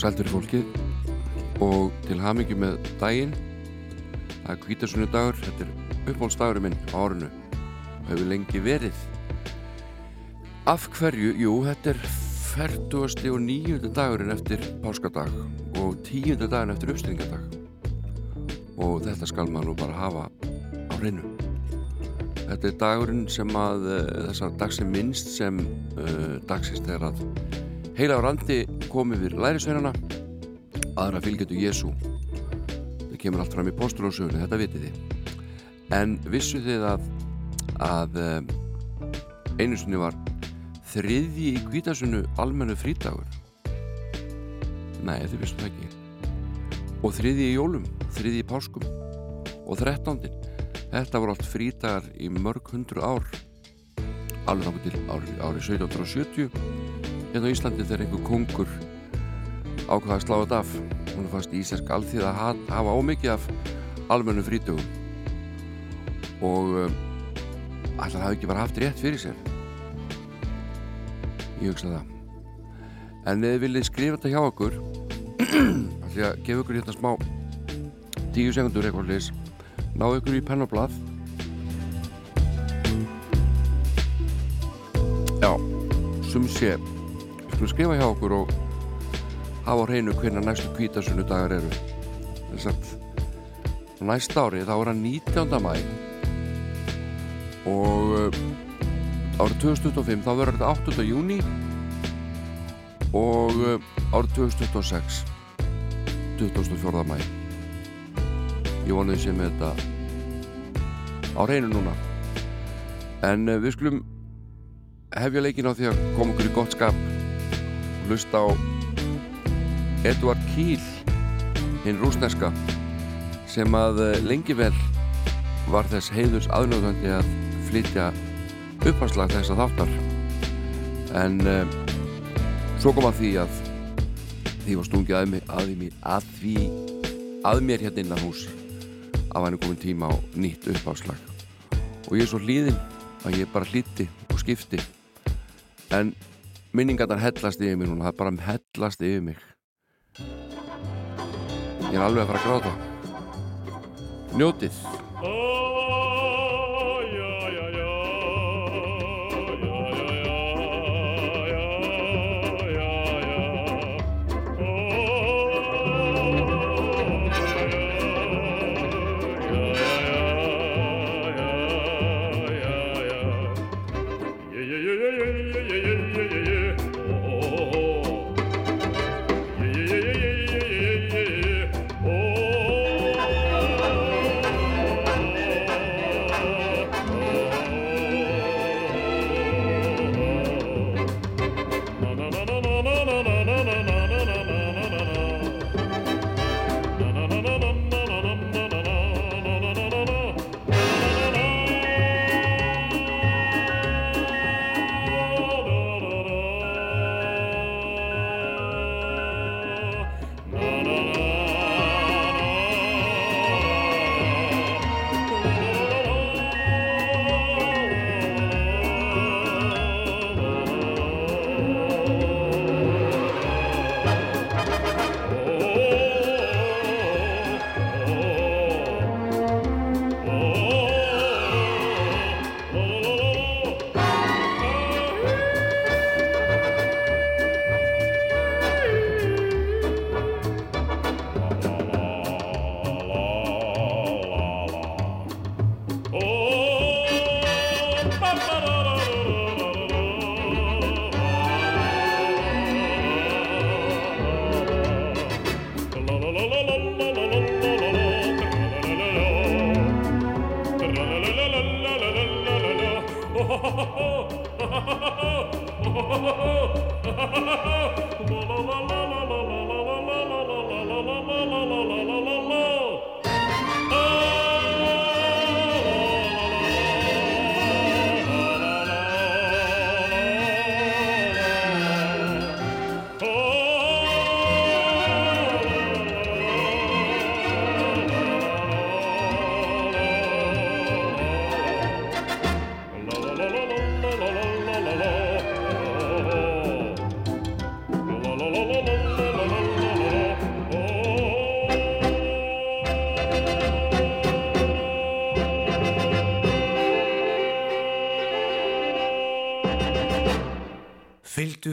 Sæltur fólkið og til hamingi með daginn það er kvítasunni dagur þetta er uppbólstagurinn minn á árinu og hefur lengi verið af hverju, jú, þetta er 40. og 9. dagurinn eftir páskadag og 10. daginn eftir uppstillingadag og þetta skal maður nú bara hafa á hreinu þetta er dagurinn sem að uh, þessar dags sem minnst sem uh, dagsist er að heila á randi komið við lærisveinana. Aðra fylgjötu Jésu það kemur allt fram í postulósugunni þetta vitið þið. En vissu þið að, að eh, einu sinni var þriðji í kvítasunnu almennu frítagur nei þið vissu það ekki. Og þriðji í jólum þriðji í páskum og þrettándin þetta voru allt frítagar í mörg hundru ár. Alveg náttúrulega til ári, ári 1770 hérna á Íslandi þegar einhver kongur ákvaða að slá þetta af. Hún fannst íslensk alþýð að hafa ómikið af almennu frítugum. Og um, ætlaði að hafa ekki bara haft rétt fyrir sér? Ég hugsa það. En eða viljið skrifa þetta hjá okkur ætlaði að gefa okkur hérna smá tíu sekundur eitthvað lis náðu okkur í pennoblað já sum sé skulum skrifa hjá okkur og hafa á hreinu hvernig næstu kvítasunnu dagar eru þess að næsta ári þá er hann 19. mæ og uh, árið 2025 þá verður þetta 8. júni og uh, árið 2026 24. mæ ég vonið sem þetta á hreinu núna en uh, við skulum hefja leikin á því að koma okkur í gott skap hlusta á Edvard Kíl hinn rúsneska sem að eh, lengi vel var þess heiðurs aðnöðandi að flytja upphanslag þess að þáttar. En um, svo kom að því að því var stungið að, mig, að, mig, að því að mér hérna innan hús að hann er komin tíma á nýtt upphanslag og ég er svo hlýðin að ég bara hlýtti og skipti. En minningarnar hellast yfir mig núna það er bara hellast yfir mig. Ég er alveg að fara að gráta. Njótið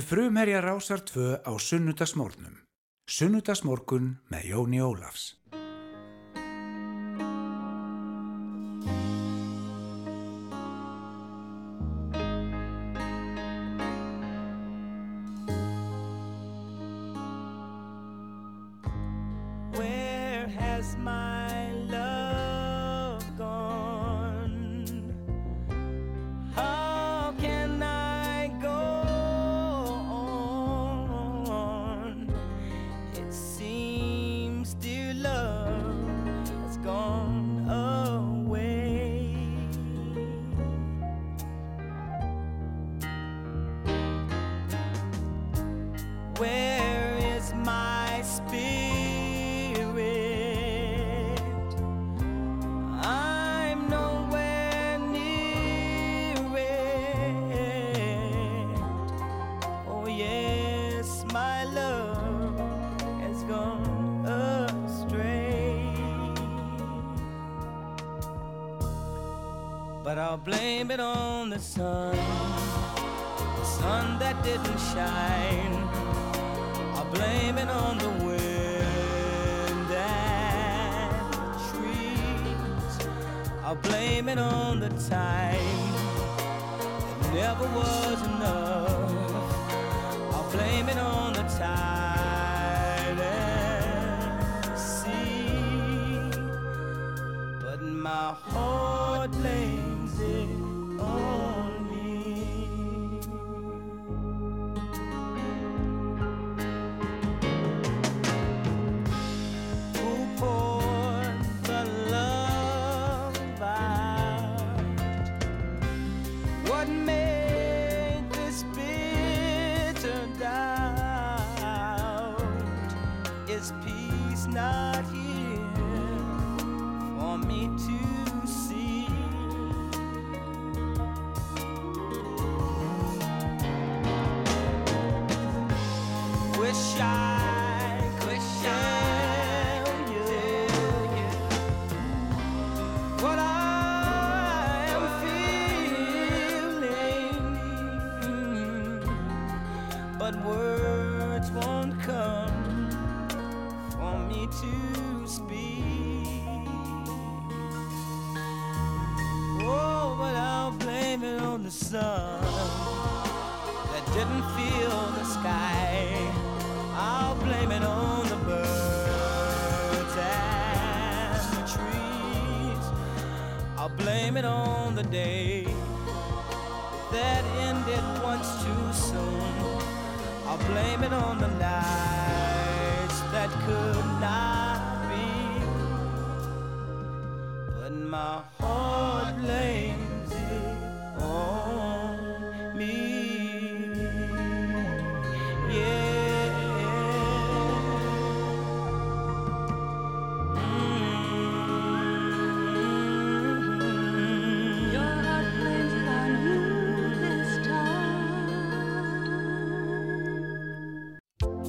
frumherja rásar tvö á sunnudagsmórnum. Sunnudagsmórkun með Jóni Ólafs. blame it on the sun, the sun that didn't shine. I blame it on the wind and the trees. I blame it on the time It never was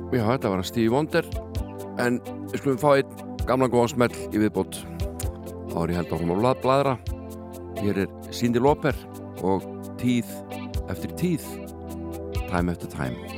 Já, þetta var að Stevie Wonder. En við skulum fá einn gamla góðan smell í viðbót. Þá er ég held að hún á bladra. Hér er Cindy Lauper og tíð eftir tíð time eftir time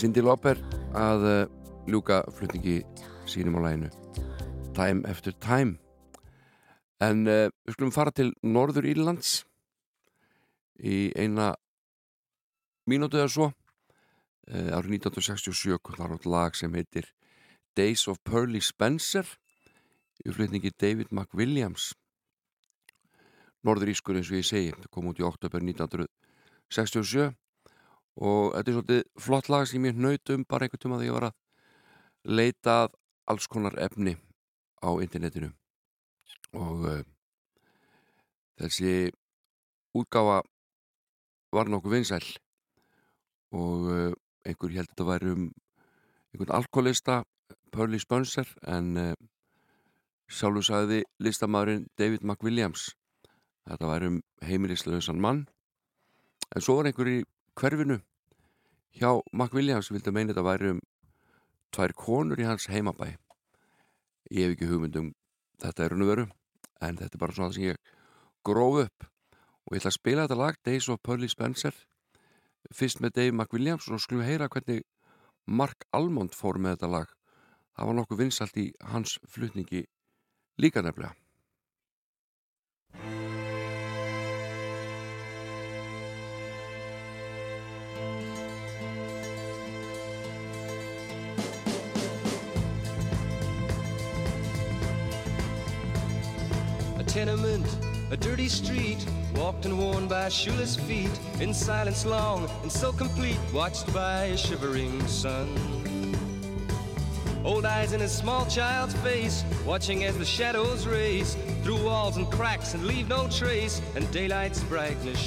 Cindy Lauper að uh, ljúka flutningi sínum á læginu Time After Time. En uh, við skulum fara til Norður Írlands. Í eina mínútið eða svo uh, árið 1967 þar átt lag sem heitir Days of Pearly Spencer í flutningi David McWilliams. Norður Ískur eins og ég segi kom út í oktober 1967 og þetta er svolítið flott lag sem ég nautum bara einhvern tíma þegar ég var að leita alls konar efni á internetinu. Og uh, þessi útgáfa var nokkuð vinsæl. Og uh, einhver held að þetta væri um einhvern alkoholista Pearly Spencer en uh, sjálfur sagði listamæðurinn David McWilliams þetta væri um heimilislausan mann. En svo var einhver í hverfinu hjá Mac Williams vildi meina þetta væri um tvær konur í hans heimabæ. Ég hef ekki hugmynd um þetta er og veru en þetta er bara svona það sem ég gróð upp. Og ég ætla að spila þetta lag Days of Pearly Spencer fyrst með Dave McWilliams og skulum heyra hvernig Mark Almond fór með þetta lag. Það var nokkuð vinsalt í hans flutningi líka nefnilega tenement, a dirty street, walked and worn by shoeless feet, in silence long and so complete, watched by a shivering sun. Old eyes in a small child's face, watching as the shadows race through walls and cracks and leave no trace, and daylight's brightness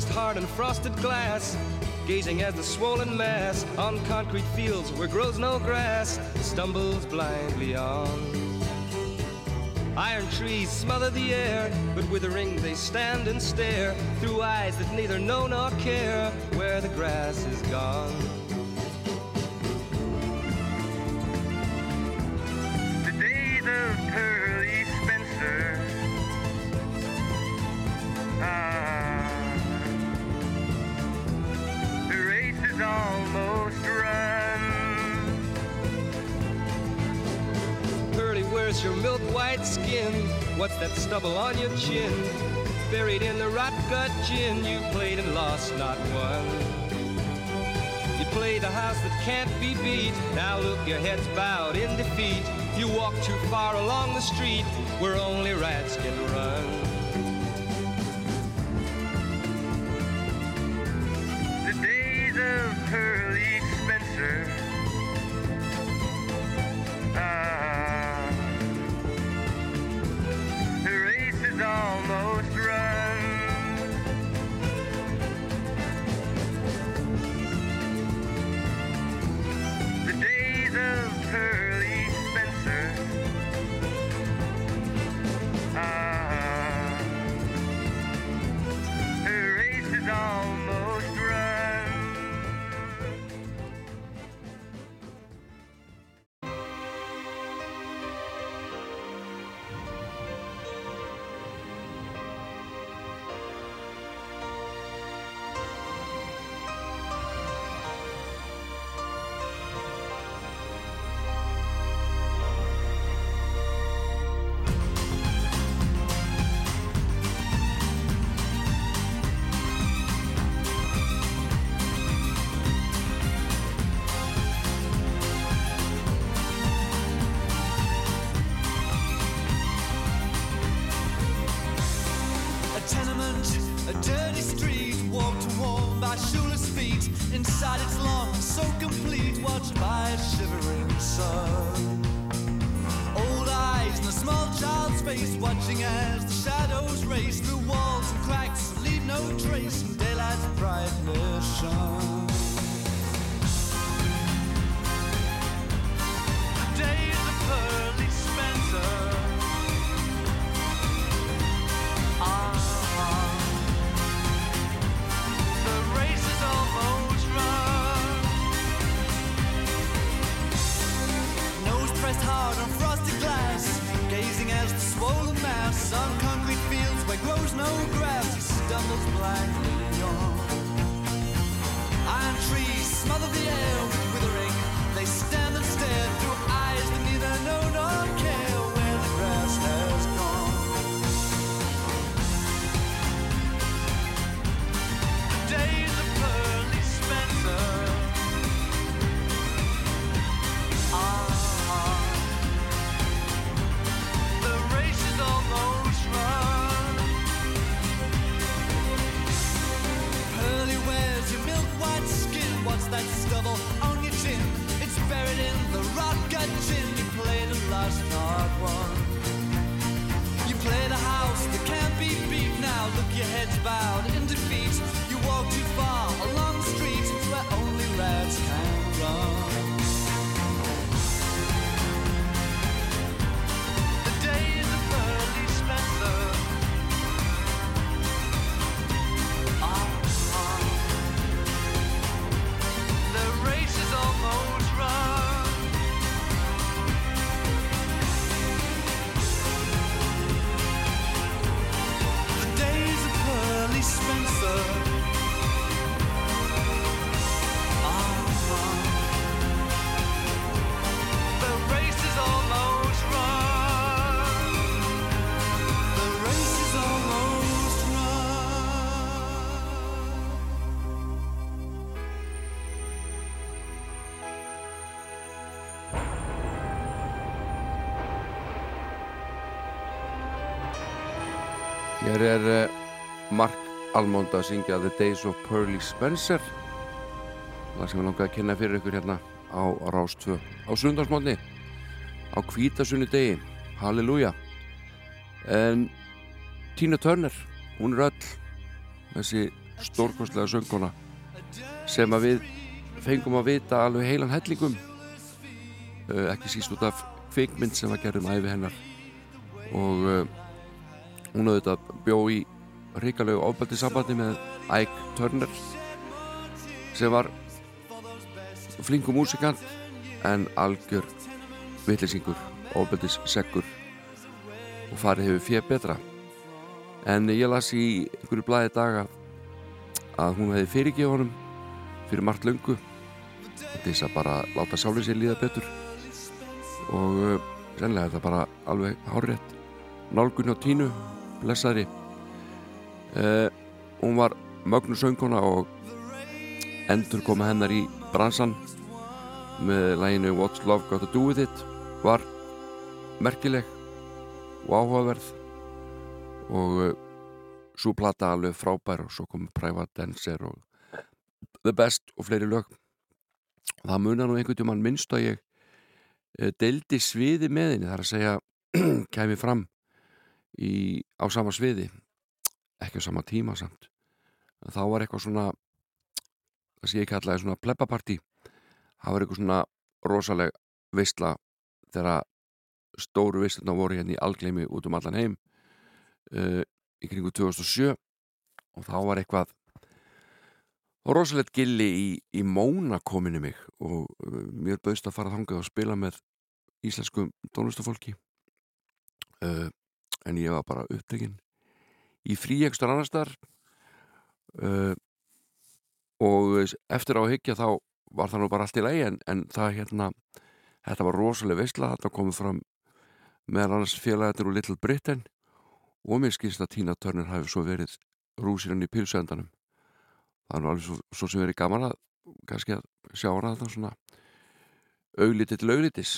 shine. hard and frosted glass, gazing as the swollen mass on concrete fields where grows no grass stumbles blindly on. Iron trees smother the air, but withering they stand and stare through eyes that neither know nor care where the grass is gone. Your milk white skin? What's that stubble on your chin? Buried in the rot gut gin, you played and lost not one. You play the house that can't be beat. Now look, your head's bowed in defeat. You walk too far along the street where only rats can run. Hér er uh, Mark Almond að syngja The Days of Pearly Spencer. Það sem ég langaði að kynna fyrir ykkur hérna á Rás 2 á sundarsmótni á kvítasunni degi Halleluja. En Tina Turner hún er öll þessi stórkostlega söngkona sem að við fengum að vita alveg heilan hellingum uh, ekki síst út af kvikmynd sem að gerðum æfi hennar. Og uh, hún auðvitað bjó í ríkalegu ofbeldi sambandi með Ike Turner sem var flinkum músikant en algjör vittlisingur, ofbeldis seggur og farið hefur fér betra. En ég las í einhverju blæði daga að hún hefði fyrirgið honum fyrir margt löngu til þess að bara láta sálið sér líða betur. Og uh, sennilega er það bara alveg hárétt nálgun á tínu blessaðri. Uh, hún var mögnu sönguna og endur koma hennar í bransan með læginu What's Love Got To Do With It var merkileg og áhugaverð og uh, svo plata alveg frábær og svo kom Private Dancer og The Best og fleiri lög. Það munar nú einhvern tímann minnst að ég uh, deildi sviði með henni þar að segja kæmi fram í, á sama sviði ekki á sama tíma samt. Þá var eitthvað svona það sem ég kallaði svona plebbapartí. Það var eitthvað svona rosaleg veistla þegar stóru veistluna voru hérna í algleimi út um allan heim uh, í kringu 2007 og þá var eitthvað rosalegt gilli í, í Móna kominu mig og uh, mér bauðst að fara þangað og spila með íslensku tónlistafólki uh, en ég var bara upptekinn. Í frí ekstra annar staðar uh, og eftir á að hyggja þá var það nú bara allt í lagi en, en það hérna þetta var rosalega veistla, þetta komið fram meðal annars félagatinn úr Little Britain og mér skilst að Tina Turner hafi svo verið rúsirinn í pilsuendanum það var alveg svo, svo sem verið gaman að kannski að sjá hana þetta svona auglítið til auglitis.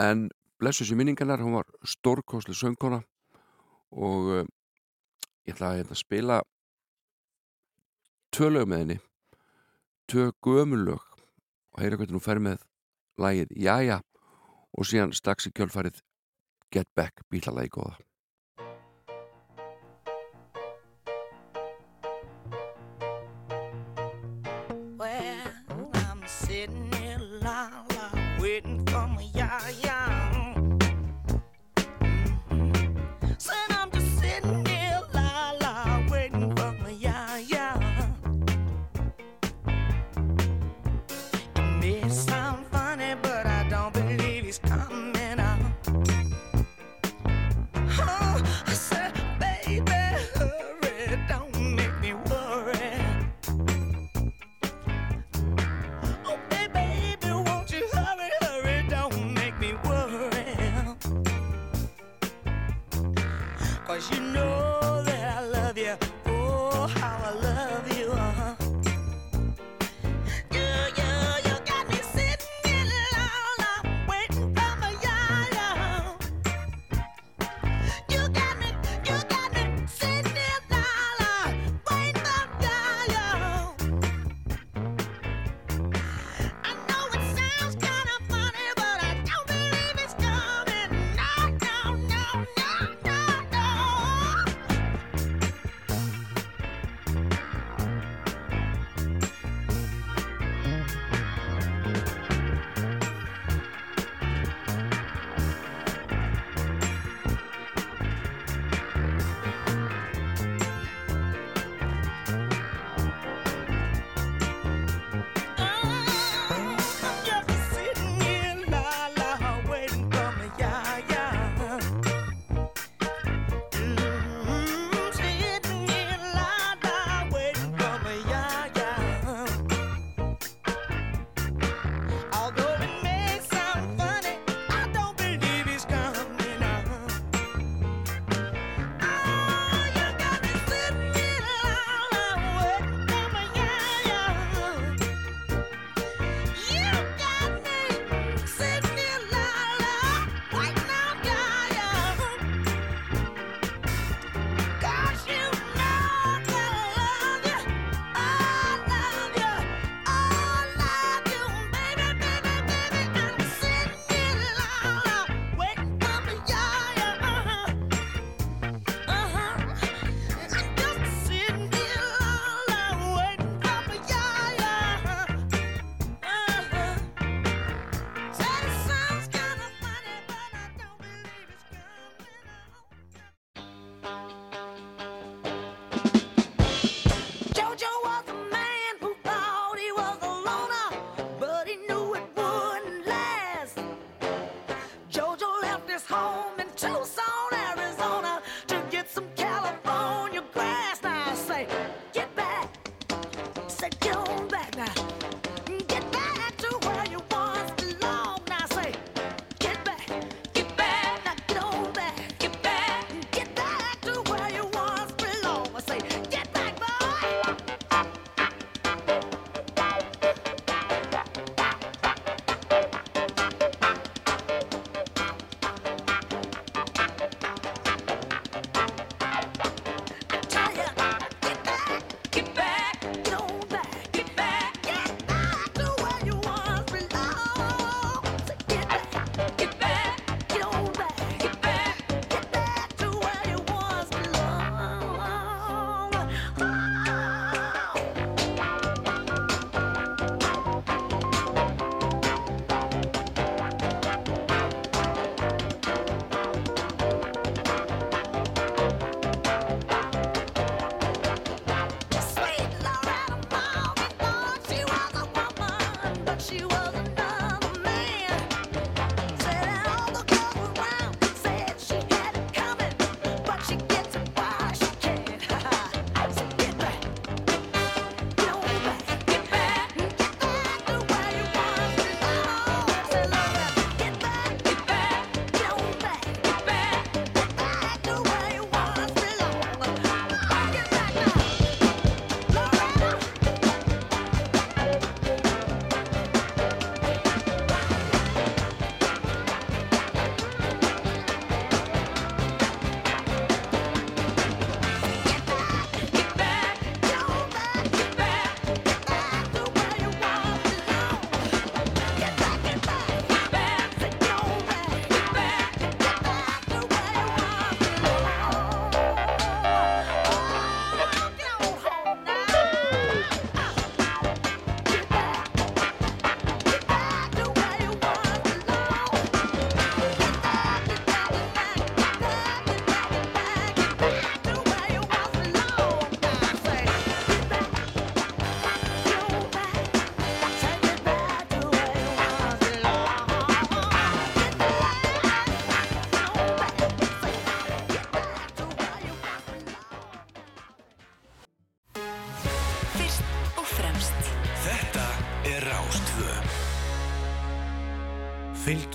En blessu sér minningarnar, hún var stórkoslu söngkona og uh, ég ætla að hérna, spila tvö lög með henni tvö gömulög og heyra hvernig hún fer með lægið Jaja og síðan strax í kjölfarið Get Back bílalægi góða.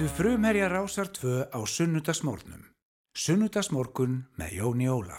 Fylgdu frumherja Rásar 2 á sunnudagsmórnum. Sunnudagsmorgun með Jóni Ólafs.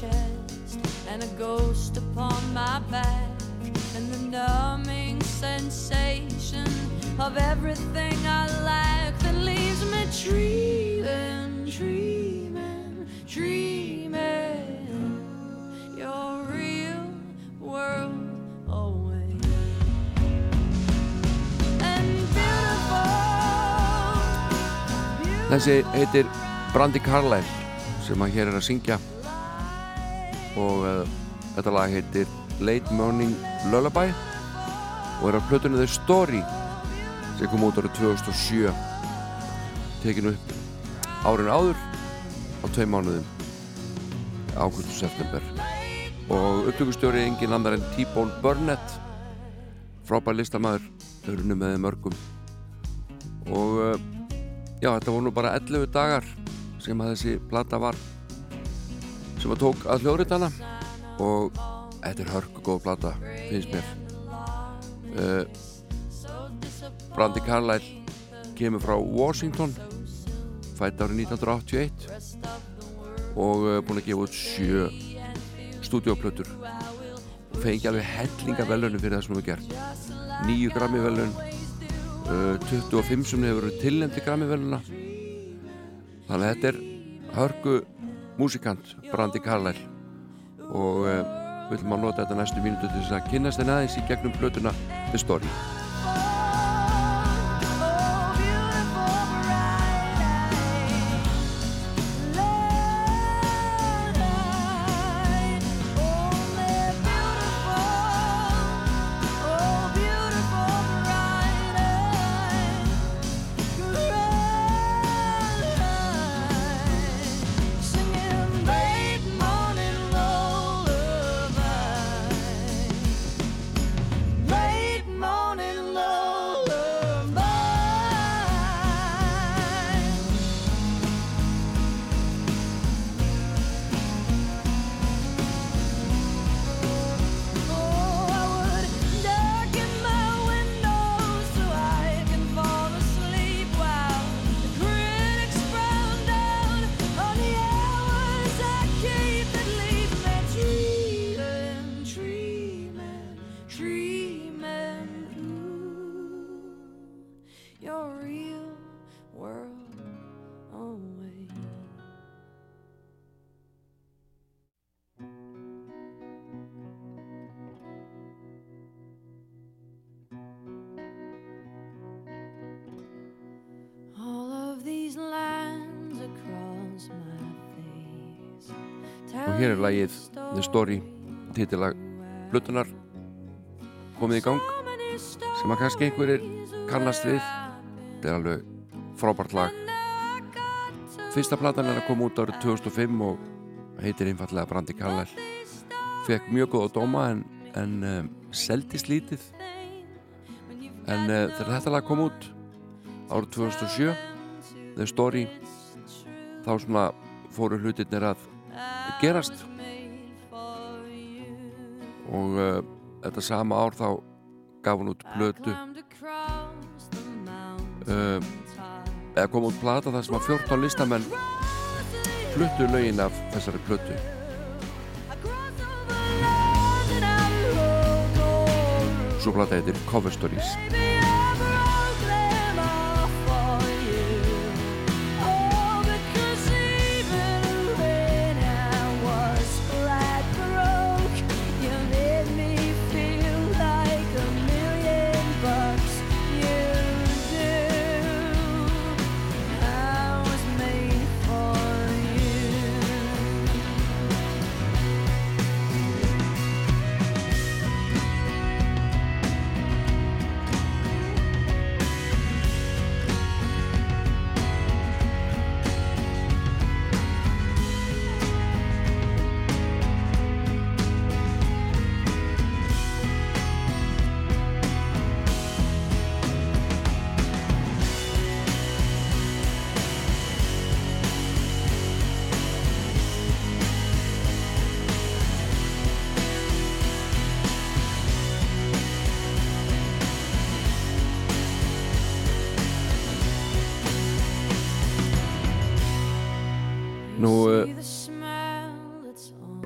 Chest and a ghost upon my back, and the numbing sensation of everything I lack that leaves me dreaming, dreaming, dreaming your real world away. And beautiful, Þessi heitir Brandi Carlyle sem að hér er að syngja og uh, þetta lag heitir Late Morning Lullaby og er á plötunni The Story sem kom út árið 2007 tekinu upp árin áður á tvei mánuðum og september. Og upptökustjóri engin annar en T-Bone Burnett frábær listamæður eru með mörgum. Og uh, já, þetta voru nú bara 11 dagar sem að þessi plata var sem að tók að hljóðritana. Og þetta er hörku góð plata finnst mér. Uh, Brandi Carlyle kemur frá Washington fætt árið 1981 og uh, búin að gefa út sjö stúdíoplötur og fengi alveg hellinga velunum fyrir það sem við gert. Nýju grammi velun uh, 25 sem hefur verið tilnefndi grammi veluna þannig að þetta er hörgu músikant Brandi Carlyle og uh, við viljum að nota þetta næstu mínútu til þess að kynast þeim aðeins í gegnum plötuna The Story lagið The Story titillag plötunar komið í gang sem að kannski einhverjir kannast við. Þetta er alveg frábært lag. Fyrsta platan er að koma út árið 2005 og heitir einfallega Brandi Carlyle fekk mjög góða dóma en, en um, seldist lítið en uh, þegar þetta lag kom út árið 2007 The Story þá svona fóru hlutirnir að gerast og uh, þetta sama ár þá gaf hún út plötu. uh, eða kom út plata þar sem að 14 listamenn fluttu lögin af þessari plötu. Svo plata heitir Cover Stories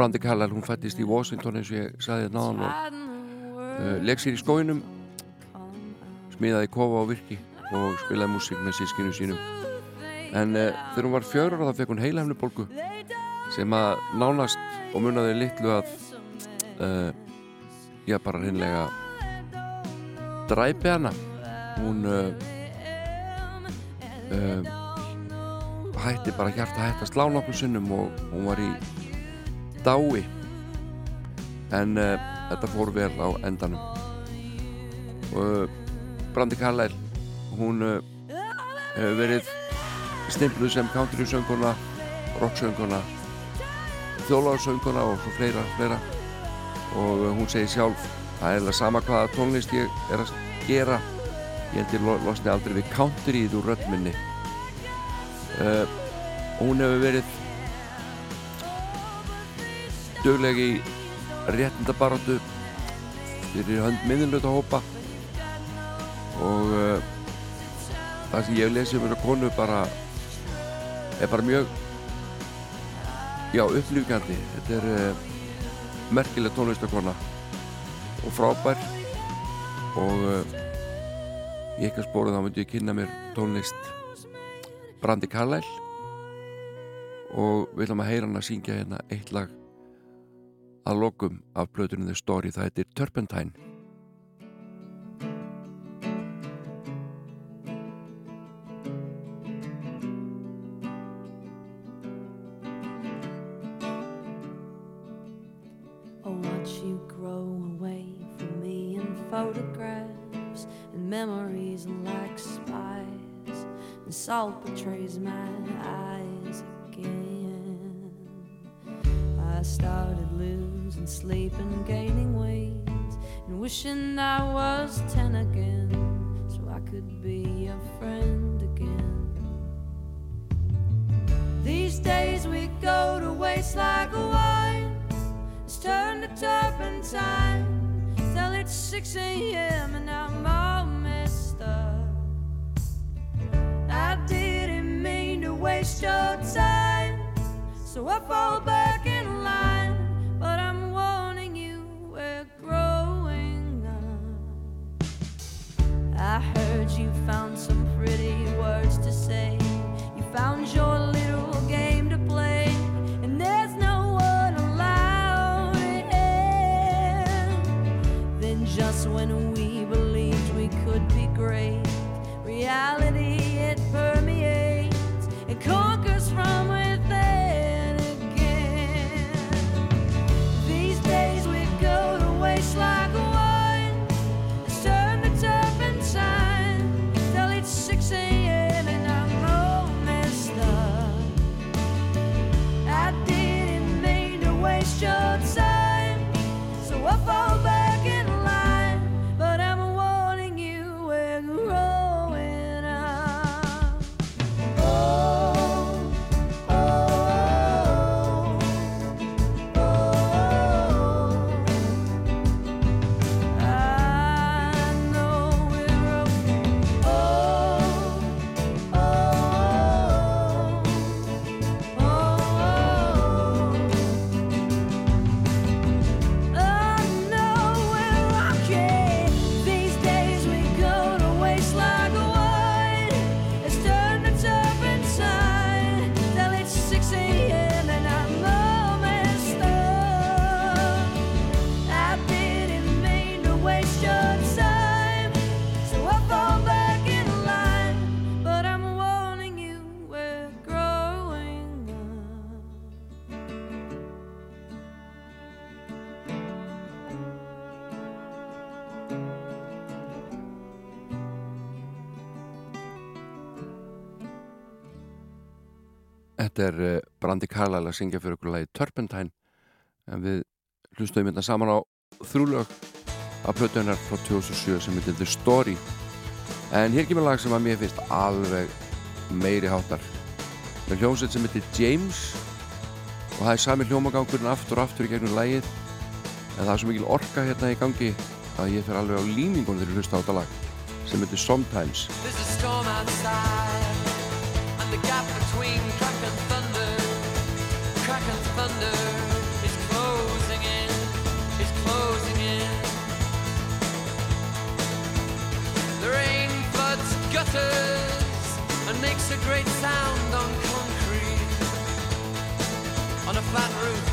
Brandi Kallal, hún fættist í Washington eins og ég sagði þetta náðan og uh, leik sér í skóinum smiðaði kofa á virki og spilaði músík með sískinu sínum. En uh, þegar hún var fjörur þá fekk hún heilhæfnubólgu sem að nánast og munnaði litlu að uh, já bara hinnlega dræpi hana. Hún hætti bara hjarta hætti að slá nokkur sinnum og hún var í dái. En uh, þetta fór vel á endanum. Og uh, Brandi Kallæl hún uh, hefur verið stimpluð sem country sönguna rock sönguna þjólarsönguna og svo fleira, fleira. Og uh, hún segir sjálf það er alveg sama hvaða tónlist ég er að gera. Ég ég lo- losni aldrei við countryð úr röddminni uh, og hún hefur verið dögleg í réttindabaratu fyrir hönd miðinlöta hópa og uh, það sem ég hef lesið um hennar konu bara er bara mjög já, upplýfgjandi þetta er uh, merkileg tónlistakona og frábær. Og uh, í eitthvað spóru þá myndi ég kynna mér tónlist Brandi Carlyle. Og við ætlum að heyra hann að syngja hérna eitt lag að lokum af blöðunum The Story það heitir Turpentine. I watch could be a friend again. These days we go to waste like a wine. It's turned to turpentine till it's 6 a.m. and I'm all messed up. I didn't mean to waste your time, so I fall back Brandi Carlyle að syngja fyrir okkur lagi Turpentine. En við hlustuðum hérna saman á þrjúlög af plötunar frá 2007 sem heitir The Story. En hér kemur lag sem að mér finnst alveg meiri háttar. Með hljómsveit sem heitir James. Og það er sami hljómagangurinn aftur og aftur í gegnum lagið. En það er svo mikil orka hérna í gangi að ég fer alveg á límingunum þegar ég hlusta á þetta lag sem heitir Sometimes flat roof.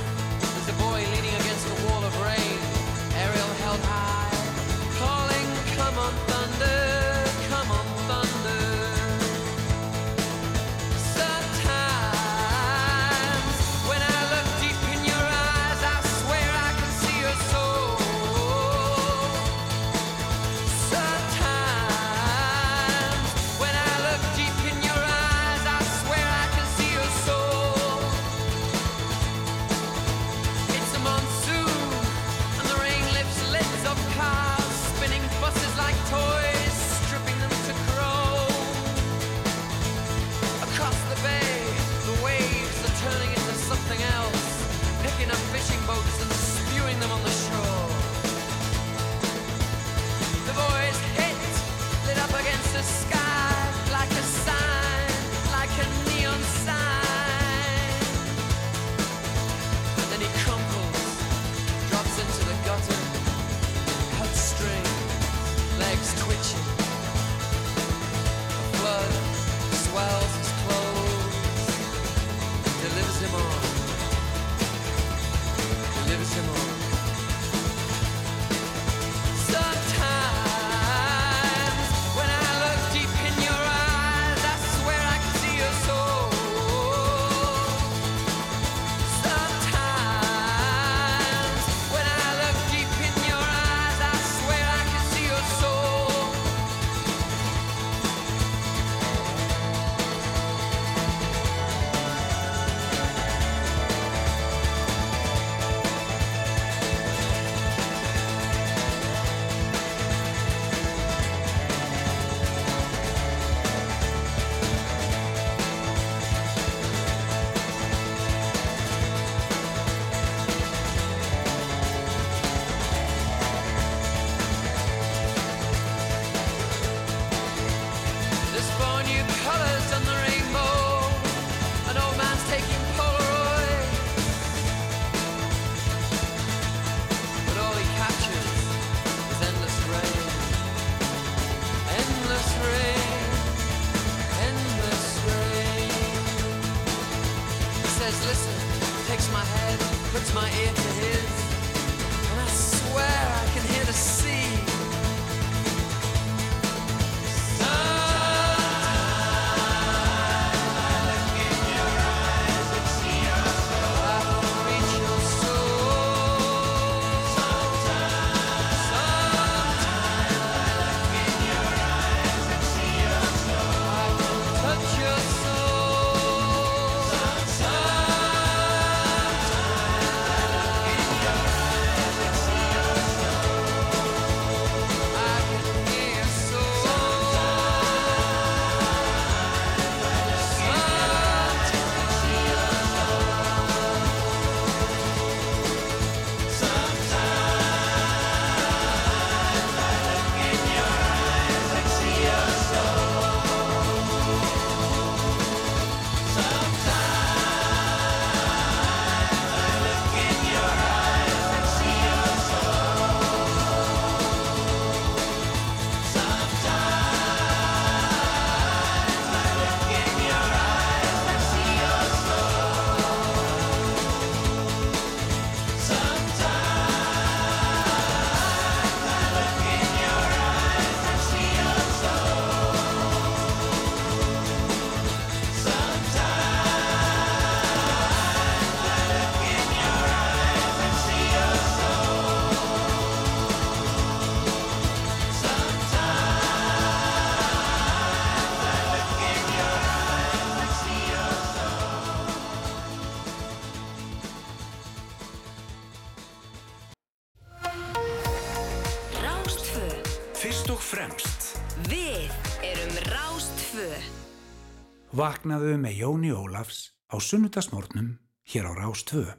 vaknaðu með Jóni Ólafs á sunnutasmórnum hér á Rástvöðu.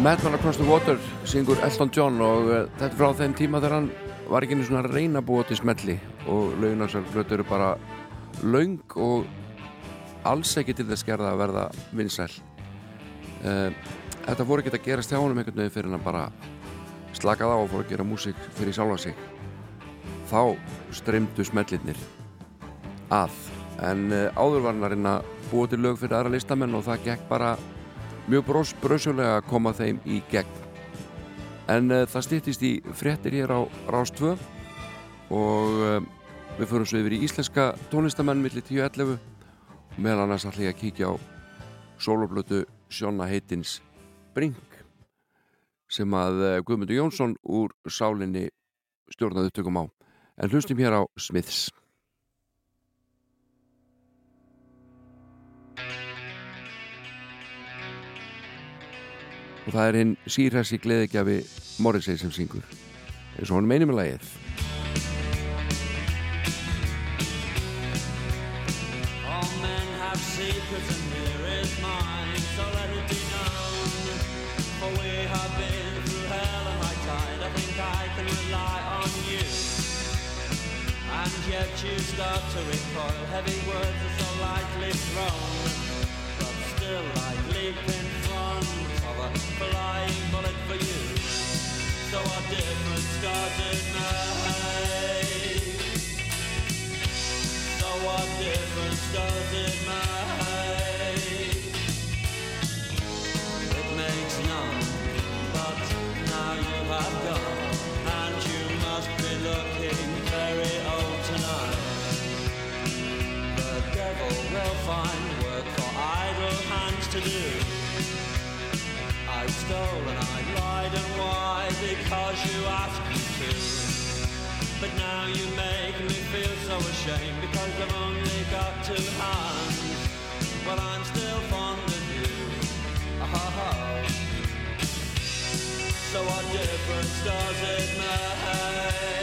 Madman Across the Water syngur Elton John og uh, þetta er frá þeim tíma þegar hann var ekki einu svona að reyna að búa til smelli og launarsar flötu eru bara laung og alls ekki til þess gerða að verða vinsæl. Uh, þetta voru ekki að gerast hjá honum einhvern veginn fyrir hann bara slakað á og fór að gera músík fyrir sjálfa sig. Þá streymdu smellirnir að. En uh, áður var hann að reyna að búa til lög fyrir aðra listamenn og það gekk bara mjög brós, brösjulega að koma þeim í gegn. En uh, það stýttist í fréttir hér á Rástvö og uh, við förum svo yfir í íslenska tónlistamenn millir 10-11 og meðal annars ætla ég að kíkja á soloplötu Sjóna heitins Brink sem að uh, Guðmundur Jónsson úr sálinni stjórnaðu tökum á. En hlustum hér á Smiths og það er hinn sírhessi gleðigjafi Morrissey sem syngur. Eins og hann meinum með lagið. Yet you start to recoil, heavy words are so lightly thrown. But still I leap flying bullet for you. So what difference does it make? So what difference does it make? It makes none, but now you have gone, and you must be looking very old tonight. The devil will find work for idle hands to do. And I lied and why? Because you asked me to. But now you make me feel so ashamed because I've only got two hands. But I'm still fond of you. Oh. So what difference does it make?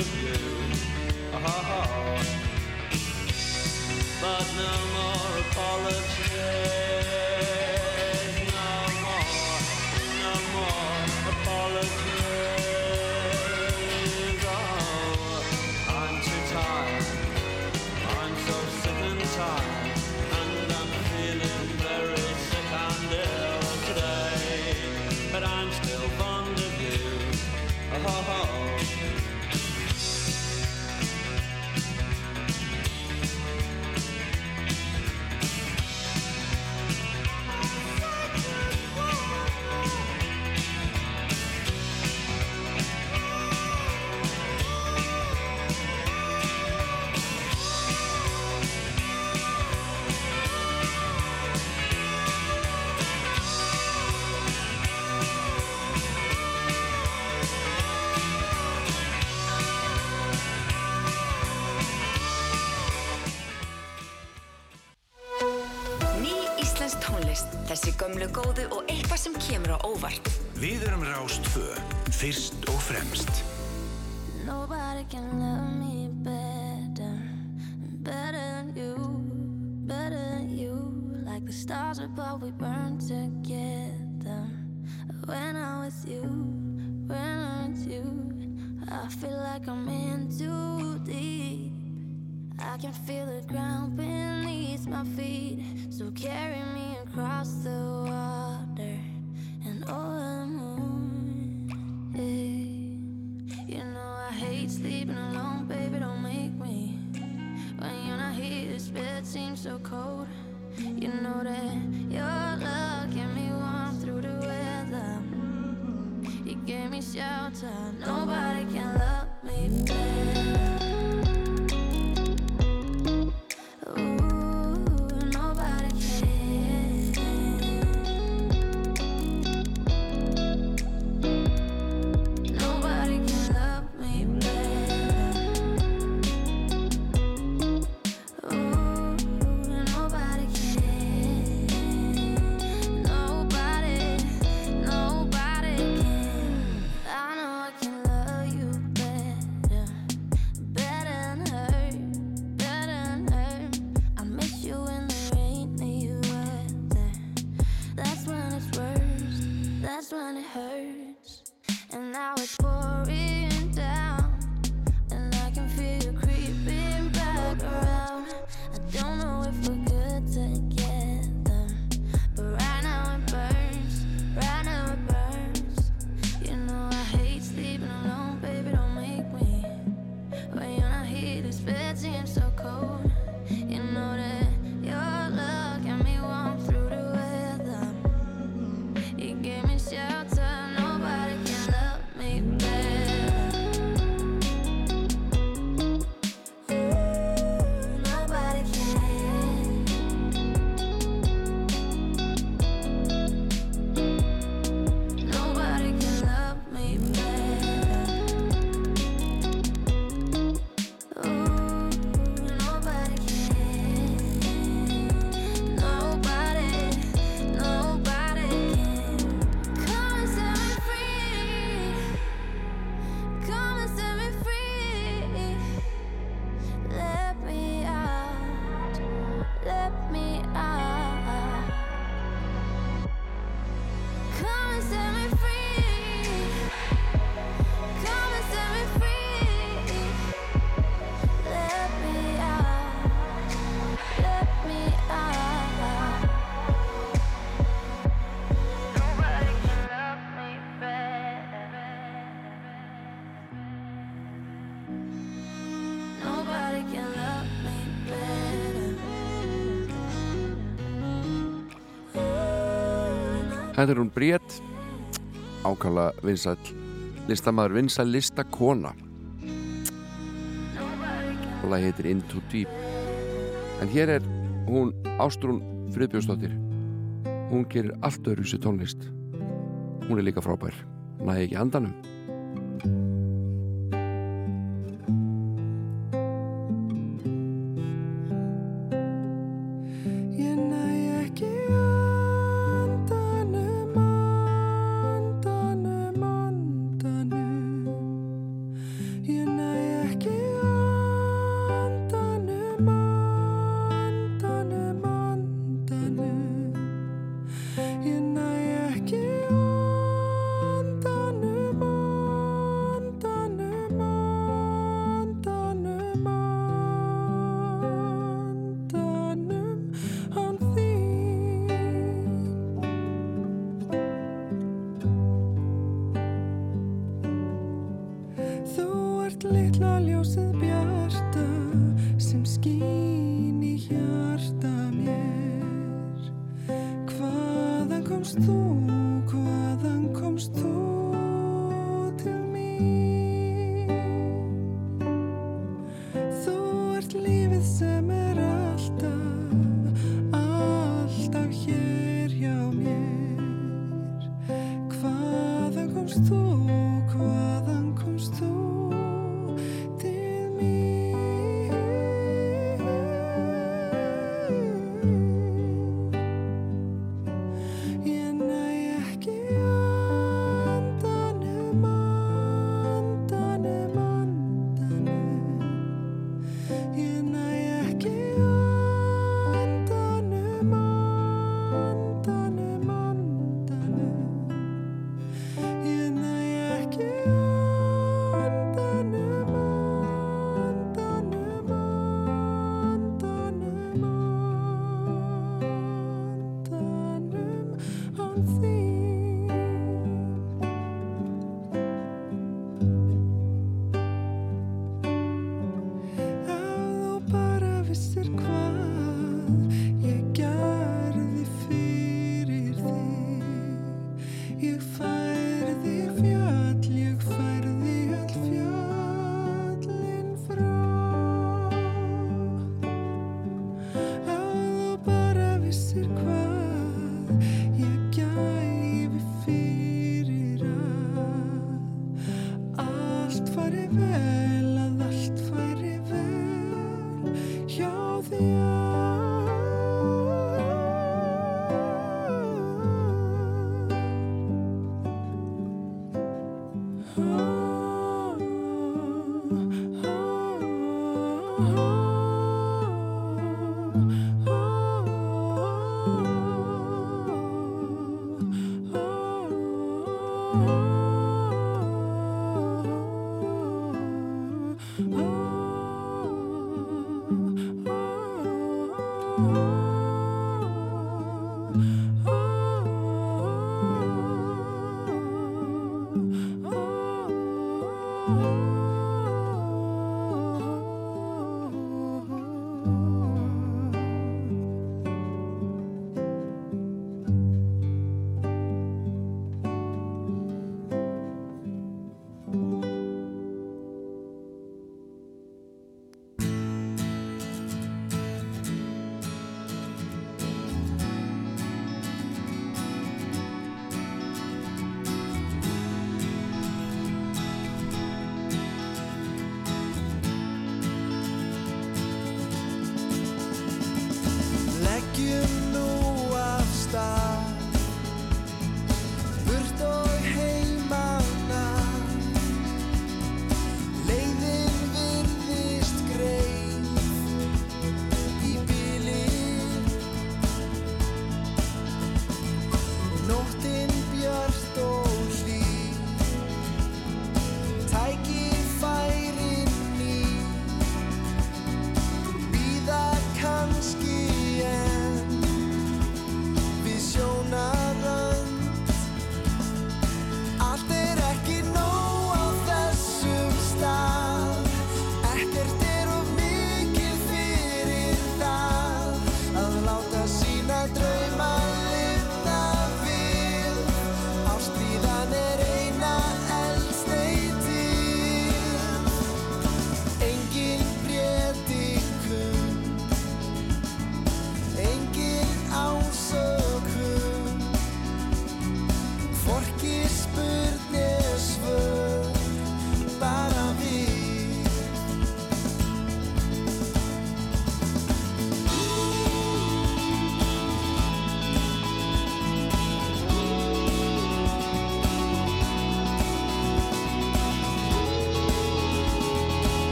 Of you. Oh, but no more apologies. Gömlu góðu og eitthvað sem kemur á óvart. Við erum Rástvö, fyrst og fremst. Þetta er hún Bríett ákala vinsæl listamæður vinsæl listakona. Og lagi heitir Into Deep. En hér er hún Ástrún Friðbjörnsdóttir. Hún gerir allt öðru sér tónlist. Hún er líka frábær. Næði ekki andanum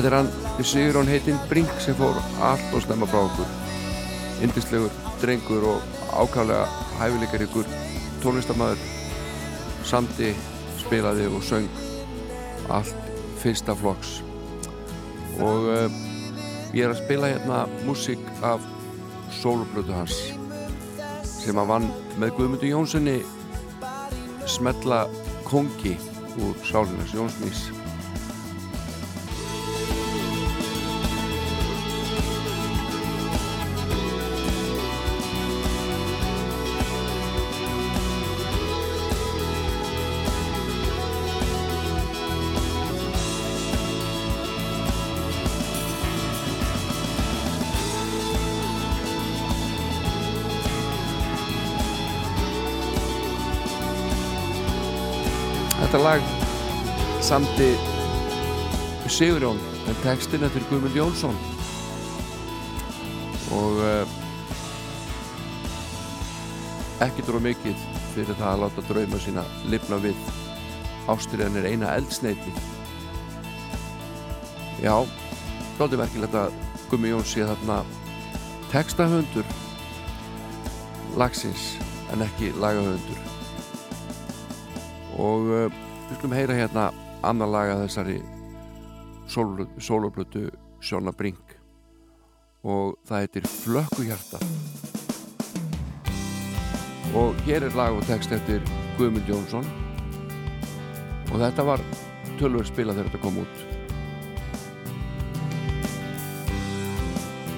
Þetta er hann Sigurón heitinn Brink sem fór allt og slemma frá okkur. Indislegur, drengur og ákvæmlega hæfileikar ykkur. Tónlistamæður samti, spilaði og söng allt fyrsta flokks. Og uh, ég er að spila hérna músík af sólublötu hans sem að vann með Guðmundur Jónssoni smetla kongi úr sálinars Jónsnís samti Sigurjón en textin eftir Guðmund Jónsson. Og uh, ekki dróð mikið fyrir það að láta drauma sína lifna við. Ástriðan er eina eldsneiti Já þáttu verkilegt að Guðmund Jóns sé þarna textahöndur lagsins en ekki lagahöndur og uh, við skulum heyra hérna annar laga þessari sólublötu Sjóna Brink. Og það heitir Flökkuhjarta. Og hér er lag og text eftir Guðmund Jónsson. Og þetta var tölver spila þegar þetta kom út.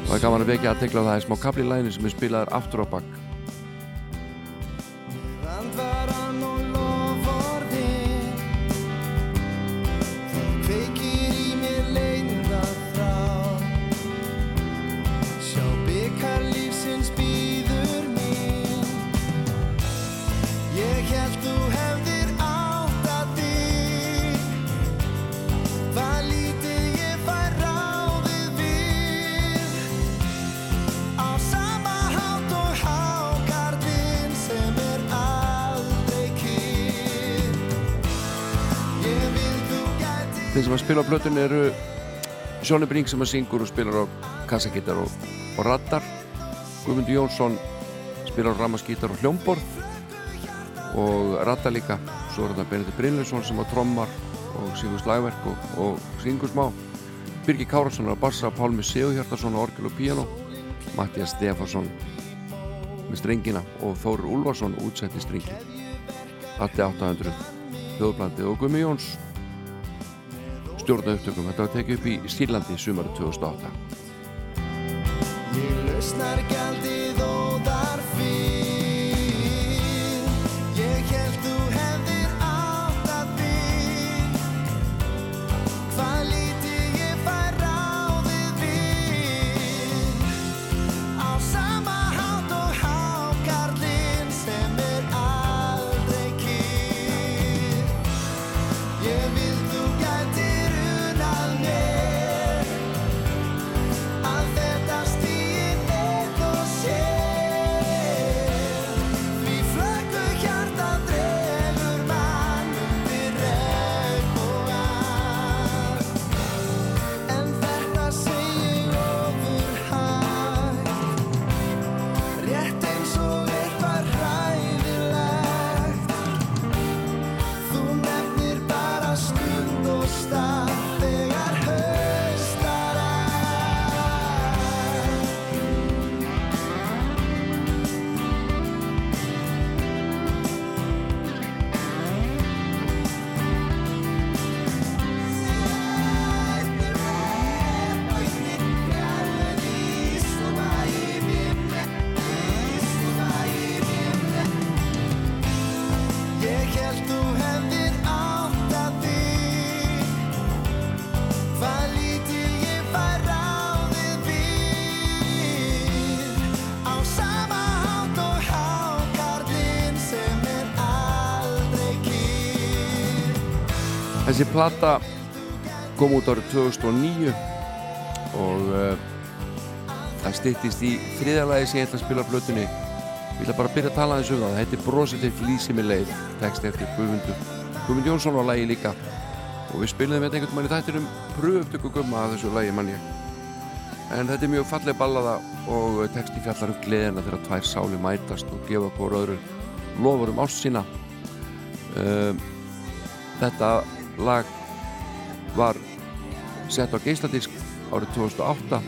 Og það er gaman að vekja að tegla það er smá kapli læni sem er spilaður aftur á bakk Þeir sem að spila á plötun eru Sjóni Brink sem að syngur og spilar á kassagittar og, og rattar Guðmundur Jónsson spilar á ramaskítar og hljómborð. Og rattar líka. Svo er þetta Benedikt Brynlaugsson sem á trommar og syngur slagverk og, og syngur smá. Birgir Kárasson á bassa Pálmi Sigurhjartarsson á orgel og piano Mattias Stefansson með strengina og Þórir Úlfarsson útsetti strengi Allt 800 hljóðblandi og Guðmi Jóns stjórna upptökum. Þetta var tekið upp í Sýrlandi sumar 2008. Þessi plata kom út árið 2009 og uh, það styttist í þriðalagi sem ég ætla að spila á plötunni. Ég ætla bara að byrja að tala þessu um það. Það heitir Brosið til lýsi með leið, text eftir Guðmundur. Guðmund Jónsson var lagi líka og við spilum þetta einhvern mann í þættinum pröftöku gumma að þessu lagi mann ég en þetta er mjög falleg ballaða og texti fjallar um gleðina þegar tvær sáli mætast og gefa hvort öðru lofur um ást sína um, þetta lag var sett á geisladisk árið 2008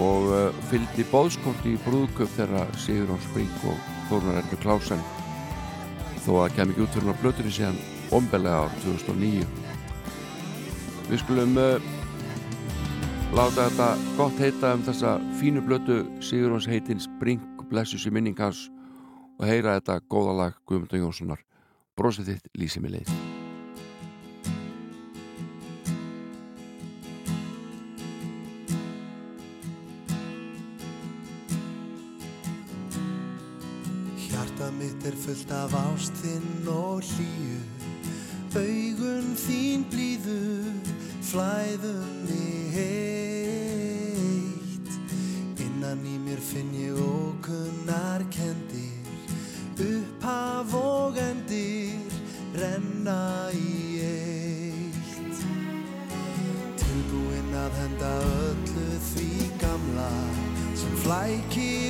og uh, fylgdi bóðskorti í brúðköp þegar Sigurðan Spring og Þórnar Erður Klásen þó að kem ekki út fyrir náttúrulega blötunni síðan ombelega árið 2009 Við skulum uh, láta þetta gott heita um þessa fínu blötu Sigurðans heitins Spring blessus í minning hans og heyra þetta góða lag Guðmundur Jónssonar. Brósið þitt lýsið mig leið fullt af ástinn og hlýju. Augun þín blíðu flæðunni heitt. Innan í mér finn ég ókunnar kendir Upphaf og endir renna í eitt. Tilbúinn að henda öllu því gamla sem flækir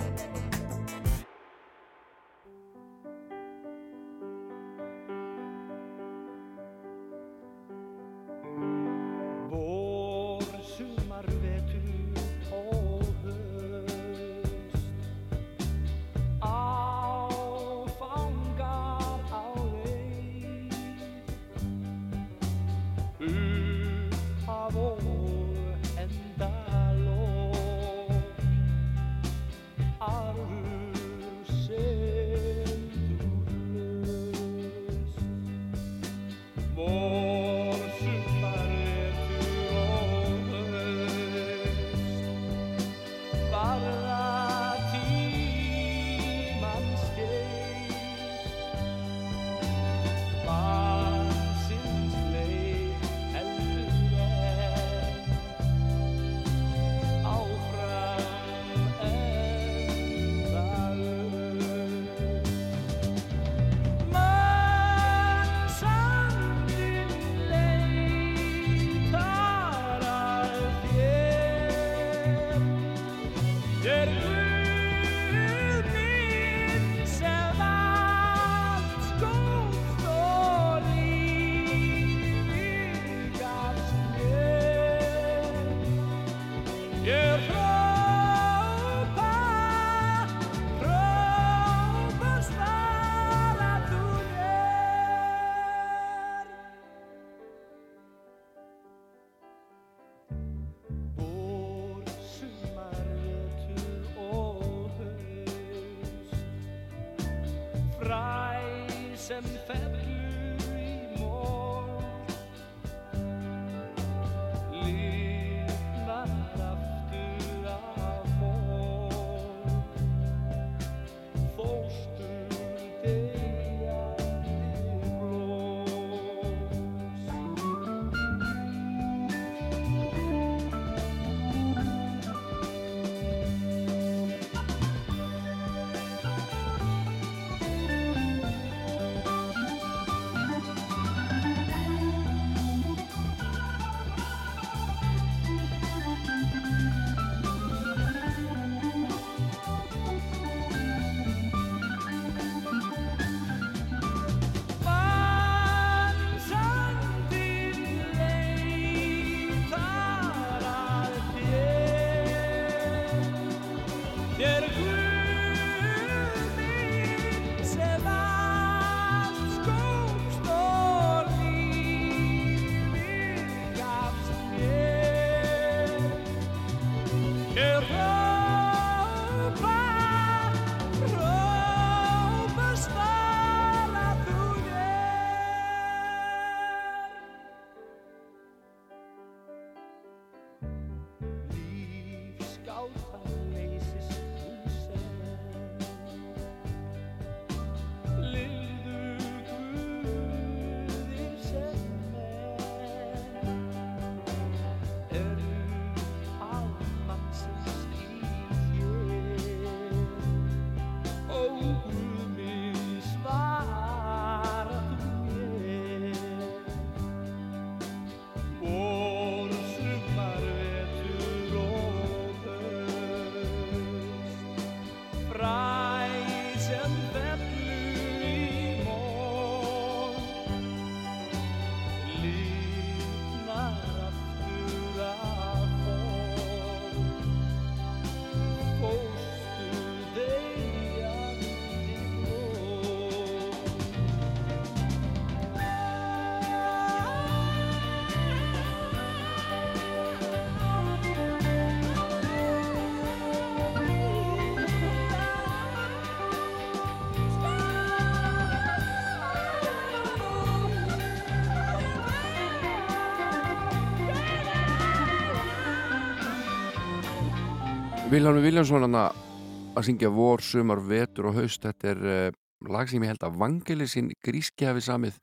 Vilhelm Viljánsson að syngja vor, sumar, vetur og haust. Þetta er uh, lag sem ég held að Vangelisinn gríski hafi samið.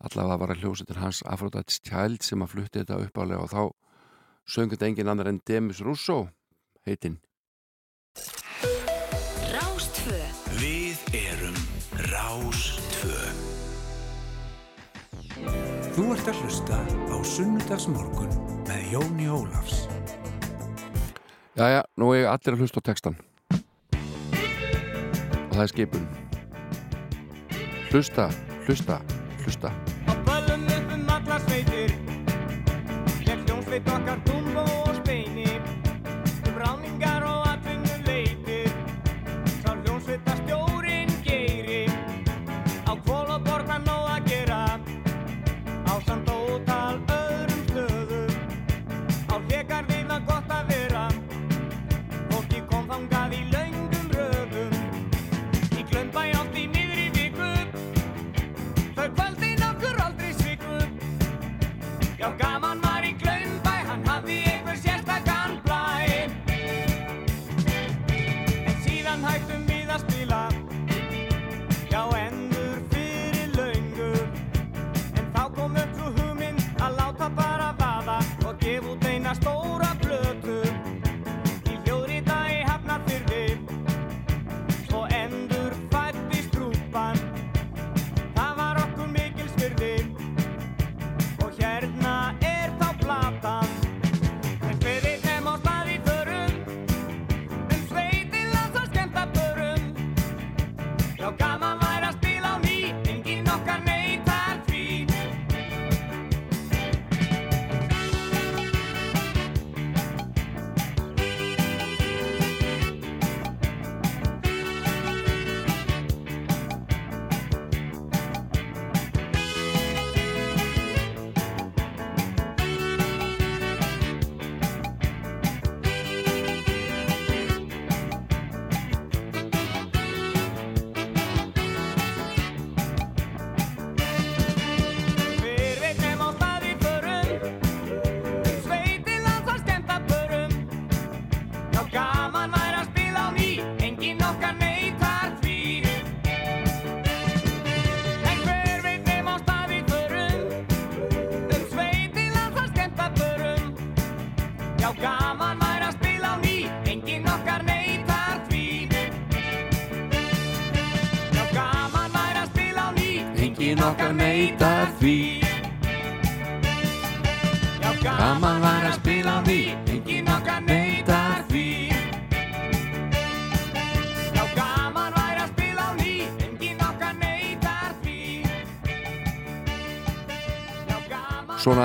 Allavega var að hljósa hans Afrodite's Child sem að flutti þetta uppálega og þá söngur þetta engin annar en Demis Russo heitinn. Rástvö Við erum Rástvö Þú ert að hlusta á Sunnudagsmorgun með Jóni Ólafs Jæja, nú er allir að hlusta á textan og það er skipun. Hlusta, hlusta, hlusta. Á böllum upp um allar sveitir. Hér hljómsveit okkar Dumbo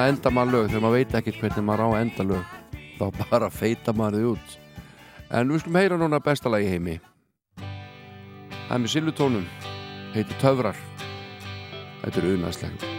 að enda maður lög þegar maður veit ekkert hvernig maður á að enda lög þá bara feita maður þið út. En við skulum heyra núna bestalagi heimi. Það er með silutónum heitir Töfrar. Þetta er unæslega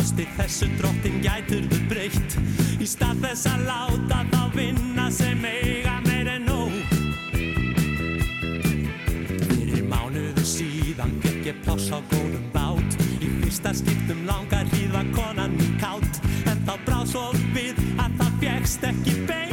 ásti þessu drottin gætur þú breytt. Í stað þess að láta þá vinna sem eiga meir en nóg. Fyrir mánuðu síðan gekk ég pláss á góðum bát. Í fyrsta skiptum langar var konan mín kátt En þá bráð svo við að það fjekst ekki bein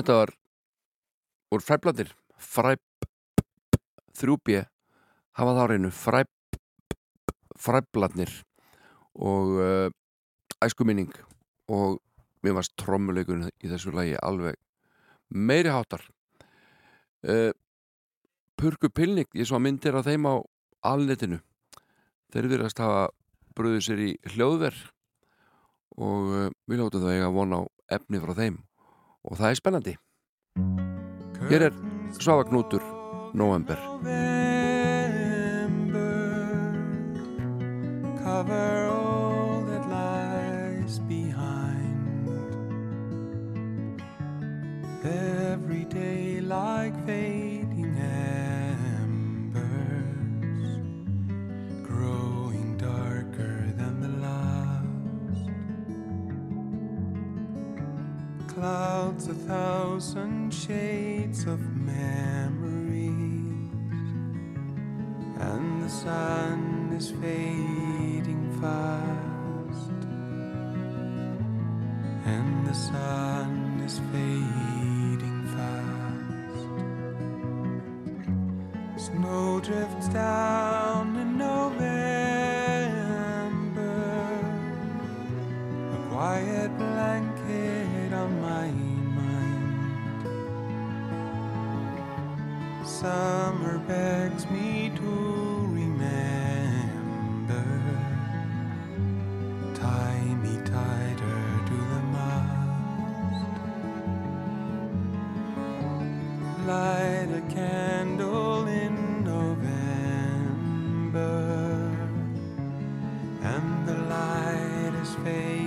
Þetta var úr fræbladir fræb 3B hafa þá reynu fræb fræbladnir og uh, æskuminning. Og mér varst trommuleikurinn í þessu lagi alveg meiri hátar uh, Purku Pilnik ég svo myndir af þeim á alnetinu. Þeir virðast hafa bröðu sér í hljóðver. Og uh, við látum það eiga von á efni frá þeim og það er spennandi. Hér er Svafa Knútur November cover all that lies behind. Every day like fading Clouds a thousand shades of memories, and the sun is fading fast, and the sun is fading fast. Snow drifts down Summer begs me to remember. Tie me tighter to the mast. Light a candle in November, and the light is fading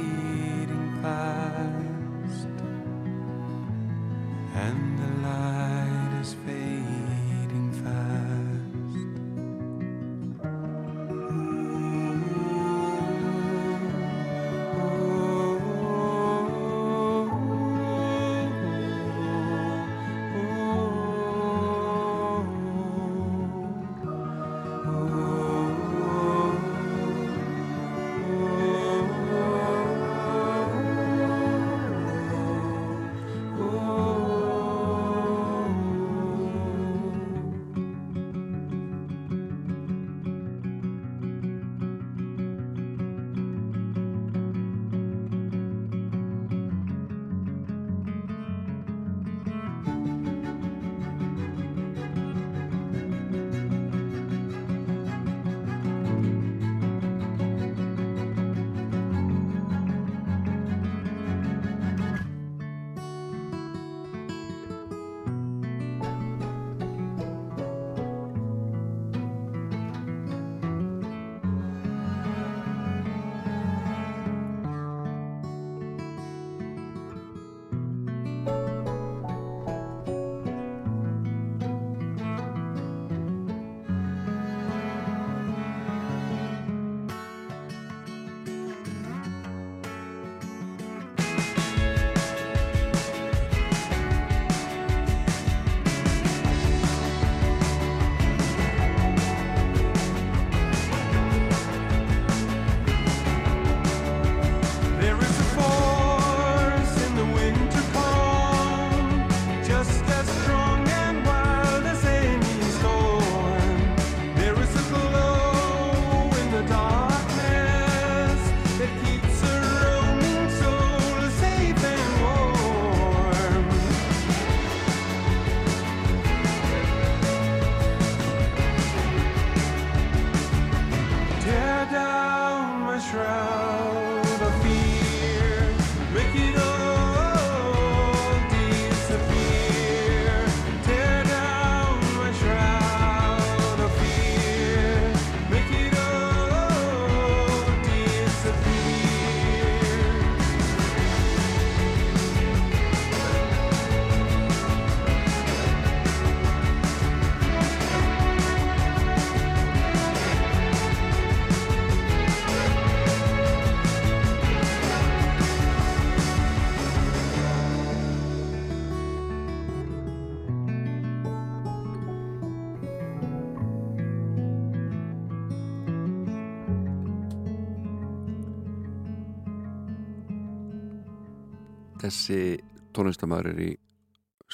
Þessi tónlistamæður er í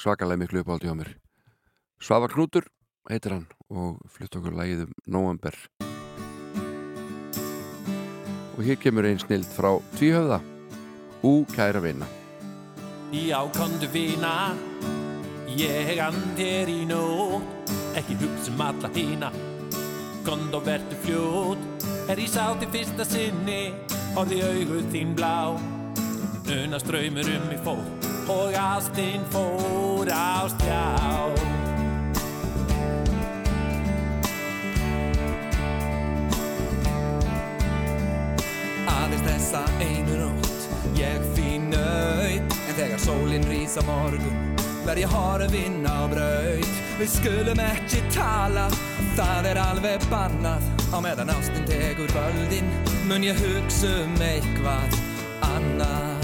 svakalega miklu uppáldi hjá mér. Svavar Knútur heitir hann og flutt okkur lagið um November. Og hér kemur einn snild frá Tvíhöfða. Ú, kæra vina. Já, kondu vina Ég andir í nót Ekki hugsa um alla hína Kond og vertu fljót Er í fyrsta sinni Horði augu þín blá Una ströymur um mig fór Og ástin fór á stjá Aðeins þessa einu nótt Ég fín nöyt En þegar sólinn rís á morgun Verð ég horfinn á braut. Við skulum ekki tala Það er alveg bannað. Á meðan ástin tekur völdin Mun ég hugsa um eitthvað annað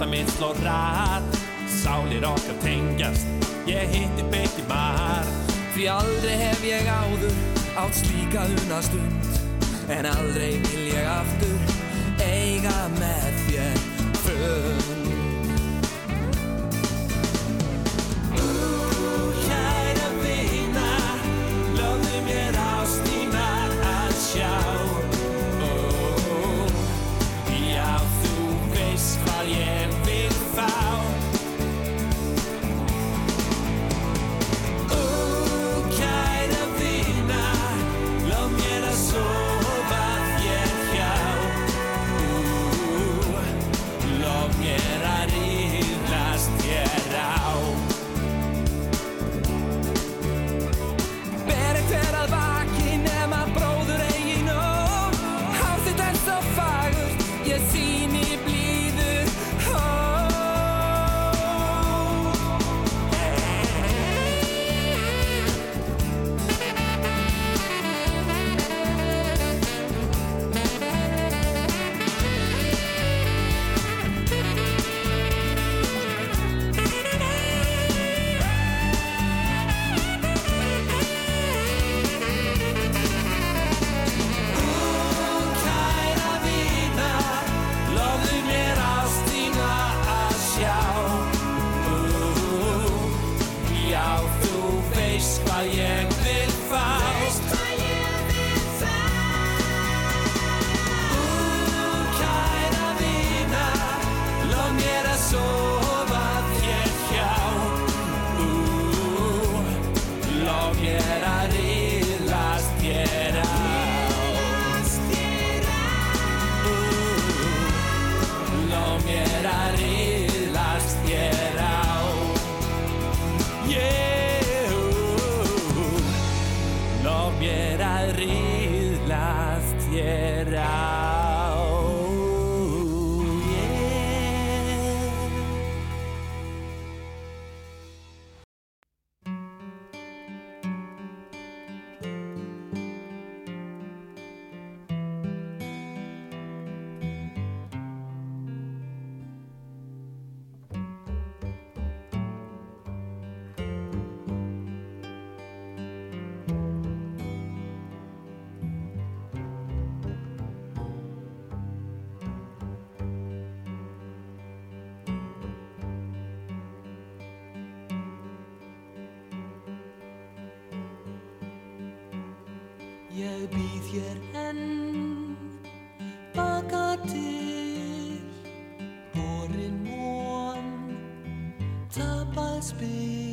hjarta mitt sló rætt Sálir okkar tengjast, ég hitti beiti marg Því aldrei hef ég áður átt slíka unastund. En aldrei vil ég aftur eiga með þér fund býð hér enn baka til borin món tapað spil.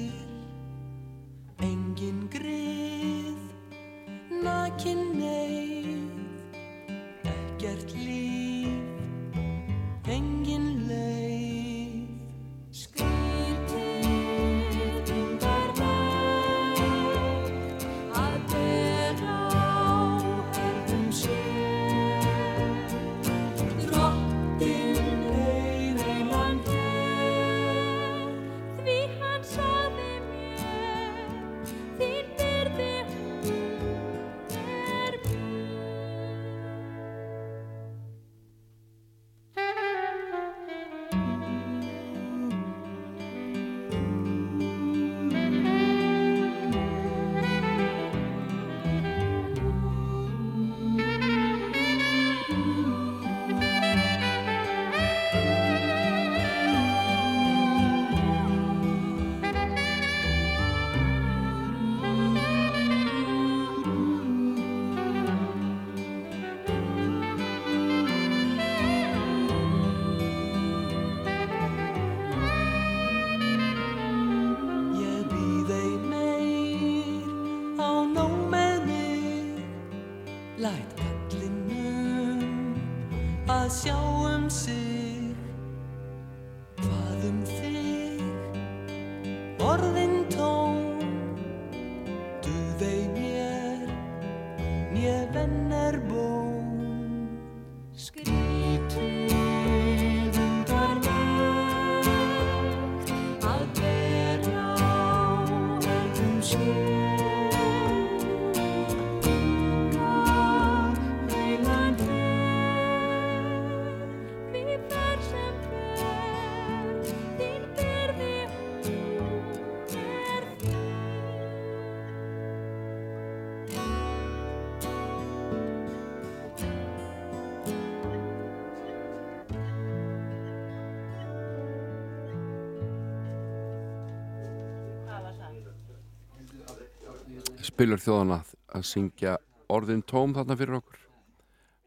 Spilur þjóðana að syngja orðin tóm þarna fyrir okkur.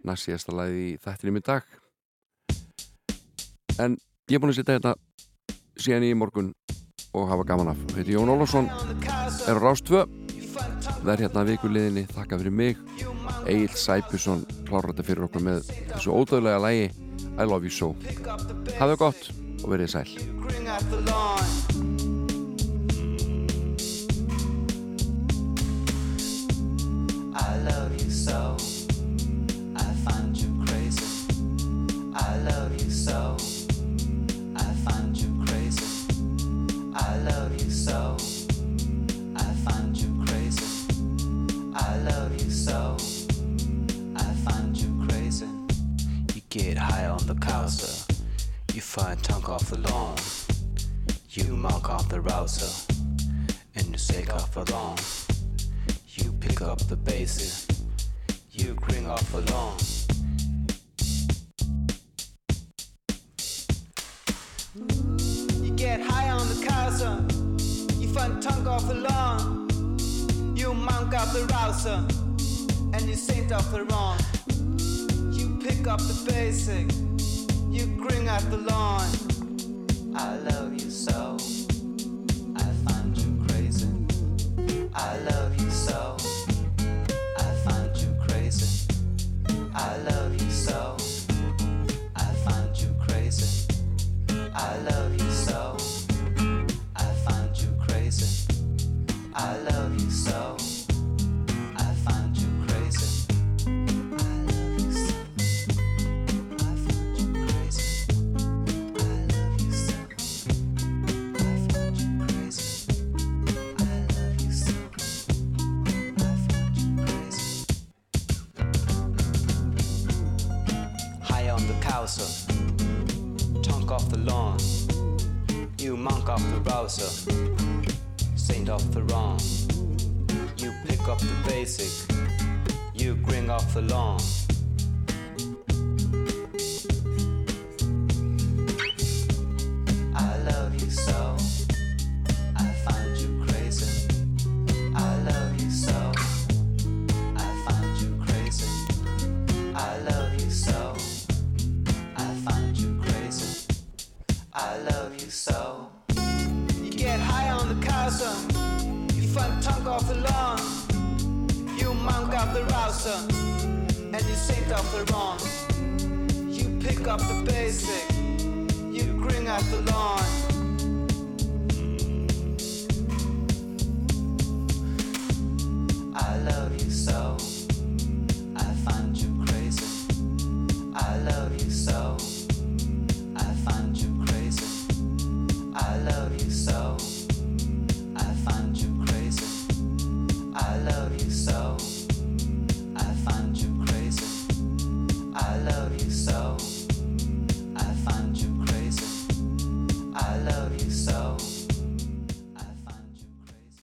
Næst síðasta lagi í þættinum í dag. En ég er búin að sitja hérna síðan í morgun og hafa gaman af. Heiti Jón Ólafsson er á Rás 2 verð hérna að vikuliðinni þakka fyrir mig. Egil Sæbjusson klárar þetta fyrir okkur með þessu ódöðlega lagi I love you so. Hafðu gott og verið sæl love you so. I find you crazy. I love you so. I find you crazy. I love you so. I find you crazy. I love you so. I find you crazy. You get high on the cowser. You find tongue off the lawn. You mark off the rouser. And you shake off the lawn. Pick up the bases. You bring off lawn. You get high on the cowser. You find tongue off lawn. You monk off the rouser. And you saint off the wrong. You pick up the basic. You bring out the lawn. I love you so.